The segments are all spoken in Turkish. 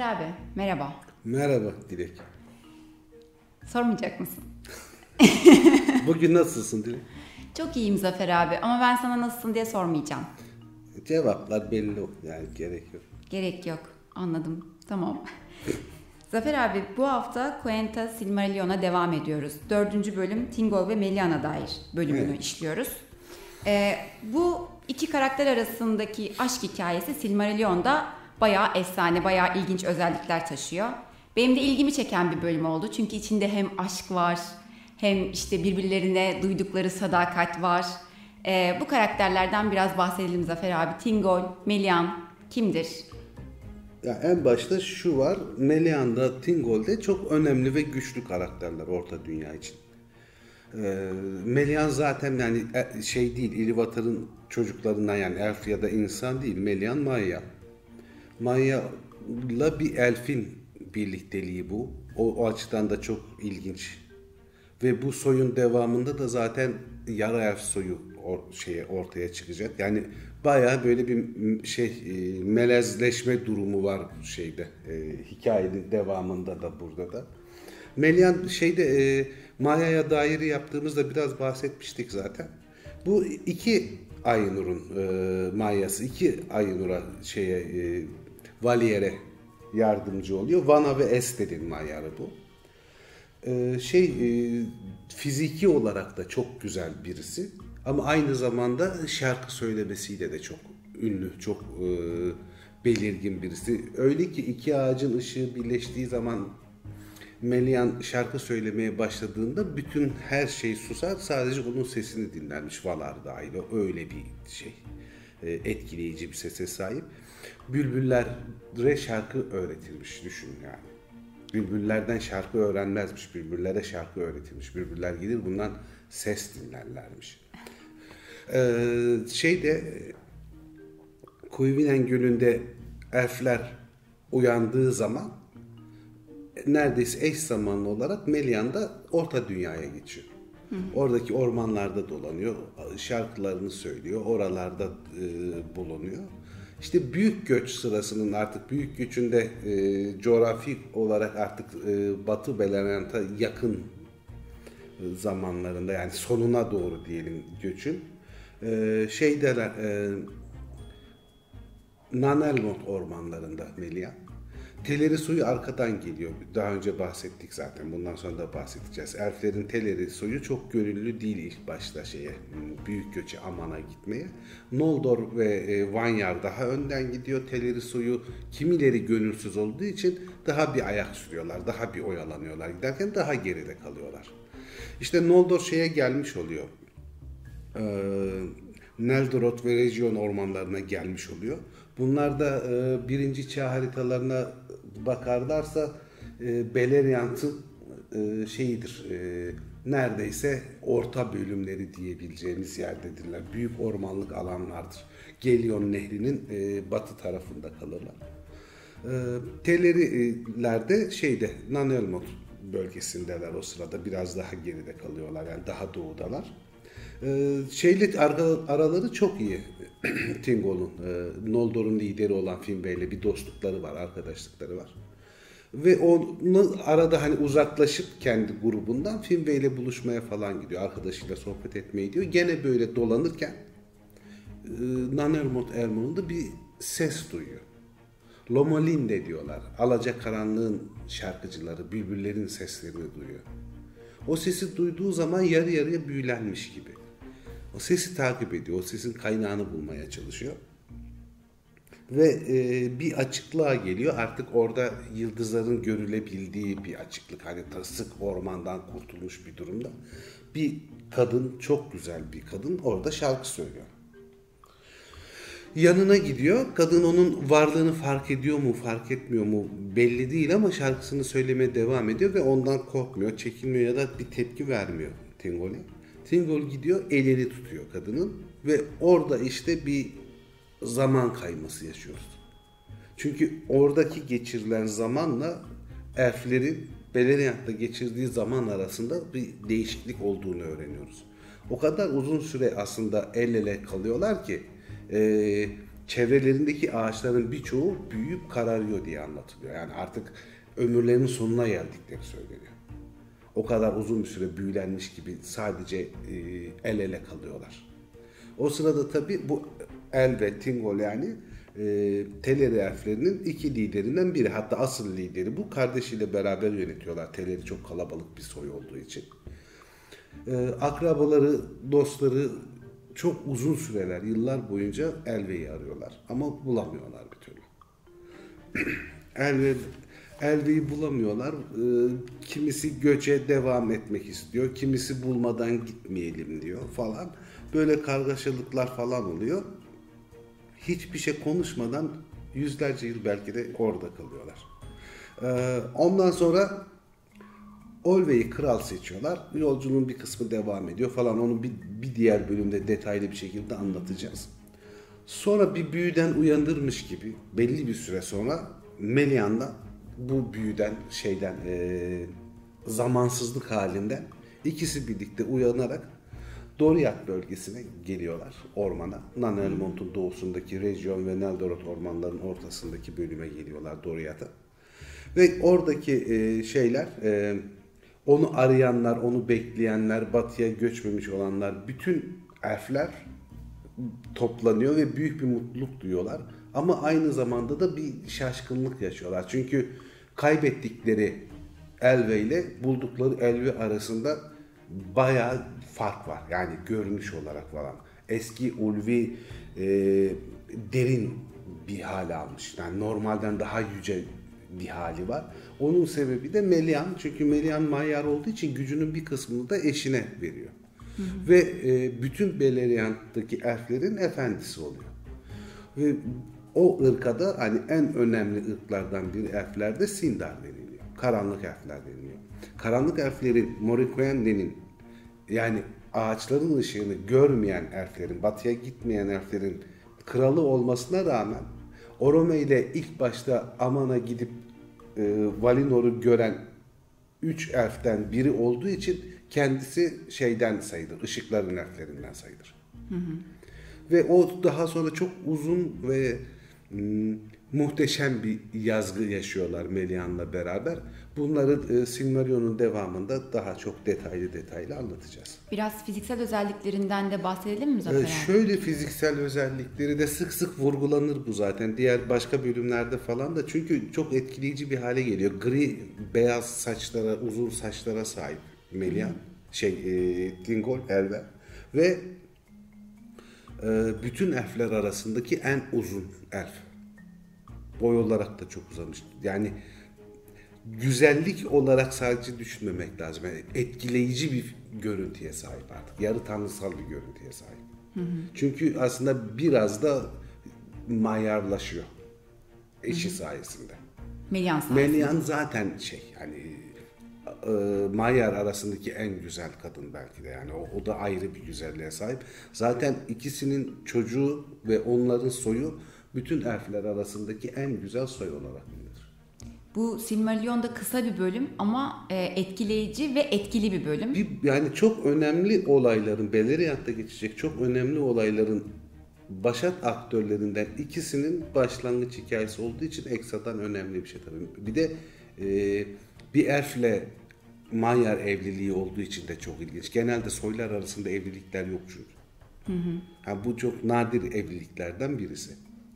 abi, merhaba. Merhaba Dilek. Sormayacak mısın? Bugün nasılsın Dilek? Çok iyiyim Zafer abi ama ben sana nasılsın diye sormayacağım. Cevaplar belli yani gerek yok. Gerek yok. Anladım. Tamam. Zafer abi bu hafta Quenta Silmarillion'a devam ediyoruz. Dördüncü bölüm Tingol ve Meliana dair bölümünü Evet. işliyoruz. Ee, bu iki karakter arasındaki aşk hikayesi Silmarillion'da bayağı efsane, bayağı ilginç özellikler taşıyor. Benim de ilgimi çeken bir bölüm oldu. Çünkü içinde hem aşk var, hem işte birbirlerine duydukları sadakat var. Ee, bu karakterlerden biraz bahsedelim Zafer abi. Tingol, Melian kimdir? Ya en başta şu var. Melian'da, Tingol'de çok önemli ve güçlü karakterler Orta Dünya için. Ee, Melian zaten yani e- şey değil, Ilúvatar'ın çocuklarından yani elf ya da insan değil. Melian Maya. Maya'la bir elfin birlikteliği bu. O, o açıdan da çok ilginç. Ve bu soyun devamında da zaten yara elf soyu or- şeye ortaya çıkacak. Yani bayağı böyle bir şey e, melezleşme durumu var şeyde e, hikayenin devamında da burada da. Melian şeyde e, Maya'ya dair yaptığımızda biraz bahsetmiştik zaten. Bu iki Aynur'un e, Maya'sı, iki Aynur'a şeye e, Valier'e yardımcı oluyor. Vana ve Esther'in Maya'ları bu. Ee, şey e, fiziki olarak da çok güzel birisi ama aynı zamanda şarkı söylemesiyle de çok ünlü, çok e, belirgin birisi. Öyle ki iki ağacın ışığı birleştiği zaman Melian şarkı söylemeye başladığında bütün her şey susar sadece onun sesini dinlermiş Valar dahil öyle bir şey e, etkileyici bir sese sahip. Bülbüllere şarkı öğretilmiş düşün yani. Bülbüllerden şarkı öğrenmezmiş. Bülbüllere şarkı öğretilmiş. Bülbüller gelir bundan ses dinlerlermiş. Ee, şeyde Kuyvinen Gölü'nde elfler uyandığı zaman neredeyse eş zamanlı olarak Melian da Orta Dünya'ya geçiyor. Oradaki ormanlarda dolanıyor, şarkılarını söylüyor, oralarda e, bulunuyor. İşte büyük göç sırasının artık büyük göçünde e, coğrafi olarak artık e, Batı Belerent'a yakın e, zamanlarında yani sonuna doğru diyelim göçün e, şeydeler e, Nanelmont ormanlarında Melia. Teleri suyu arkadan geliyor. Daha önce bahsettik zaten. Bundan sonra da bahsedeceğiz. Elflerin teleri suyu çok gönüllü değil ilk başta şeye büyük göçe Aman'a gitmeye. Noldor ve e, Vanyar daha önden gidiyor. Teleri suyu kimileri gönülsüz olduğu için daha bir ayak sürüyorlar. Daha bir oyalanıyorlar. Giderken daha geride kalıyorlar. İşte Noldor şeye gelmiş oluyor. Ee, Neldorot ve Region ormanlarına gelmiş oluyor. Bunlar da e, birinci çağ haritalarına bakarlarsa e, Beleriand'ın e, şeyidir. E, neredeyse orta bölümleri diyebileceğimiz yerdedirler. Büyük ormanlık alanlardır. Gelion Nehri'nin e, batı tarafında kalırlar. E, Telerilerde şeyde Nanelmot bölgesindeler o sırada biraz daha geride kalıyorlar yani daha doğudalar. Ee, şeyle araları çok iyi Tingol'un. Ee, Noldor'un lideri olan Finwë bir dostlukları var, arkadaşlıkları var. Ve onu arada hani uzaklaşıp kendi grubundan ile buluşmaya falan gidiyor. Arkadaşıyla sohbet etmeye gidiyor. Gene böyle dolanırken e, Nanermot Ermon'da bir ses duyuyor. Lomolinde diyorlar. Alacakaranlığın şarkıcıları, bülbüllerin seslerini duyuyor. O sesi duyduğu zaman yarı yarıya büyülenmiş gibi. O sesi takip ediyor, o sesin kaynağını bulmaya çalışıyor. Ve e, bir açıklığa geliyor. Artık orada yıldızların görülebildiği bir açıklık. Hani sık ormandan kurtulmuş bir durumda. Bir kadın, çok güzel bir kadın orada şarkı söylüyor. Yanına gidiyor. Kadın onun varlığını fark ediyor mu, fark etmiyor mu belli değil ama şarkısını söylemeye devam ediyor ve ondan korkmuyor, çekinmiyor ya da bir tepki vermiyor Tingol'e. Tingol gidiyor, elini tutuyor kadının ve orada işte bir zaman kayması yaşıyoruz. Çünkü oradaki geçirilen zamanla elflerin Beleriand'da geçirdiği zaman arasında bir değişiklik olduğunu öğreniyoruz. O kadar uzun süre aslında el ele kalıyorlar ki e, çevrelerindeki ağaçların birçoğu büyüyüp kararıyor diye anlatılıyor. Yani artık ömürlerinin sonuna geldikleri söyleniyor. O kadar uzun bir süre büyülenmiş gibi sadece e, el ele kalıyorlar. O sırada tabii bu El ve Tingol yani e, Teleri elflerinin iki liderinden biri. Hatta asıl lideri bu. Kardeşiyle beraber yönetiyorlar. Teleri çok kalabalık bir soy olduğu için. E, akrabaları, dostları çok uzun süreler, yıllar boyunca Elve'yi arıyorlar. Ama bulamıyorlar bir türlü. Elve, Elve'yi bulamıyorlar. E, kimisi göçe devam etmek istiyor. Kimisi bulmadan gitmeyelim diyor falan. Böyle kargaşalıklar falan oluyor. Hiçbir şey konuşmadan yüzlerce yıl belki de orada kalıyorlar. E, ondan sonra Olve'yi kral seçiyorlar. Yolculuğun bir kısmı devam ediyor falan. Onu bir, bir diğer bölümde detaylı bir şekilde anlatacağız. Sonra bir büyüden uyandırmış gibi belli bir süre sonra Melian da bu büyüden şeyden e, zamansızlık halinden ikisi birlikte uyanarak Doriath bölgesine geliyorlar ormana. Nanelmont'un doğusundaki Region ve Neldorot ormanlarının ortasındaki bölüme geliyorlar Doriath'a. Ve oradaki e, şeyler e, onu arayanlar, onu bekleyenler, batıya göçmemiş olanlar, bütün elfler toplanıyor ve büyük bir mutluluk duyuyorlar. Ama aynı zamanda da bir şaşkınlık yaşıyorlar. Çünkü kaybettikleri Elve ile buldukları Elve arasında bayağı fark var. Yani görünüş olarak falan. Eski ulvi e, derin bir hal almış. Yani normalden daha yüce bir hali var. Onun sebebi de Melian. Çünkü Melian Mayyar olduğu için gücünün bir kısmını da eşine veriyor. Hı hı. Ve e, bütün Beleriand'daki elflerin efendisi oluyor. Ve o ırka da hani en önemli ırklardan biri elflerde Sindar deniliyor. Karanlık elfler deniliyor. Karanlık elflerin Morikoyende'nin yani ağaçların ışığını görmeyen elflerin, batıya gitmeyen elflerin kralı olmasına rağmen Orome ile ilk başta Aman'a gidip e, Valinor'u gören üç elften biri olduğu için kendisi şeyden sayılır, ışıkların elflerinden sayılır. Hı hı. Ve o daha sonra çok uzun ve muhteşem bir yazgı yaşıyorlar Melian'la beraber. Bunları e, Silmarillion'un devamında daha çok detaylı detaylı anlatacağız. Biraz fiziksel özelliklerinden de bahsedelim mi Zafer ee, Şöyle fiziksel özellikleri de sık sık vurgulanır bu zaten. Diğer başka bölümlerde falan da çünkü çok etkileyici bir hale geliyor. Gri, beyaz saçlara, uzun saçlara sahip Melian. Hmm. Şey, e, Tingol, Elver. Ve e, bütün elfler arasındaki en uzun elf. Boy olarak da çok uzamış. Yani güzellik olarak sadece düşünmemek lazım. Yani etkileyici bir görüntüye sahip artık. Yarı tanrısal bir görüntüye sahip. Hı hı. Çünkü aslında biraz da mayarlaşıyor eşi hı hı. sayesinde. Melian sayesinde. Melian zaten şey hani e, Mayar arasındaki en güzel kadın belki de yani o, o da ayrı bir güzelliğe sahip. Zaten ikisinin çocuğu ve onların soyu bütün elfler arasındaki en güzel soy olarak bu Silmarillion da kısa bir bölüm ama e, etkileyici ve etkili bir bölüm. Bir, yani çok önemli olayların, Beleriand'da geçecek çok önemli olayların başat aktörlerinden ikisinin başlangıç hikayesi olduğu için ekstradan önemli bir şey tabii. Bir de e, bir elfle Manyar evliliği olduğu için de çok ilginç. Genelde soylar arasında evlilikler yok çünkü. Hı hı. Yani bu çok nadir evliliklerden birisi.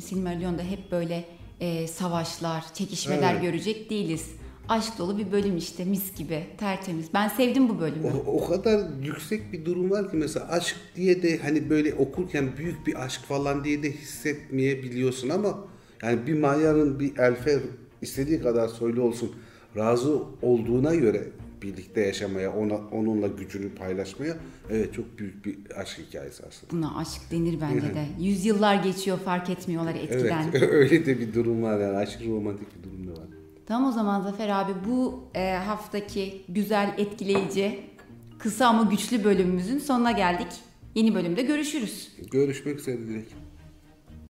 Silmarillion'da hep böyle e, savaşlar, çekişmeler evet. görecek değiliz. Aşk dolu bir bölüm işte mis gibi tertemiz. Ben sevdim bu bölümü. O, o kadar yüksek bir durum var ki mesela aşk diye de hani böyle okurken büyük bir aşk falan diye de hissetmeyebiliyorsun ama yani bir Maya'nın bir elfe istediği kadar soylu olsun razı olduğuna göre birlikte yaşamaya, ona onunla gücünü paylaşmaya evet çok büyük bir aşk hikayesi aslında. Buna aşk denir bence de. Yüzyıllar geçiyor fark etmiyorlar etkiden. Evet öyle de bir durum var yani aşırı romantik bir durum da var. Tamam o zaman Zafer abi bu e, haftaki güzel, etkileyici, kısa ama güçlü bölümümüzün sonuna geldik. Yeni bölümde görüşürüz. Görüşmek üzere Dilek.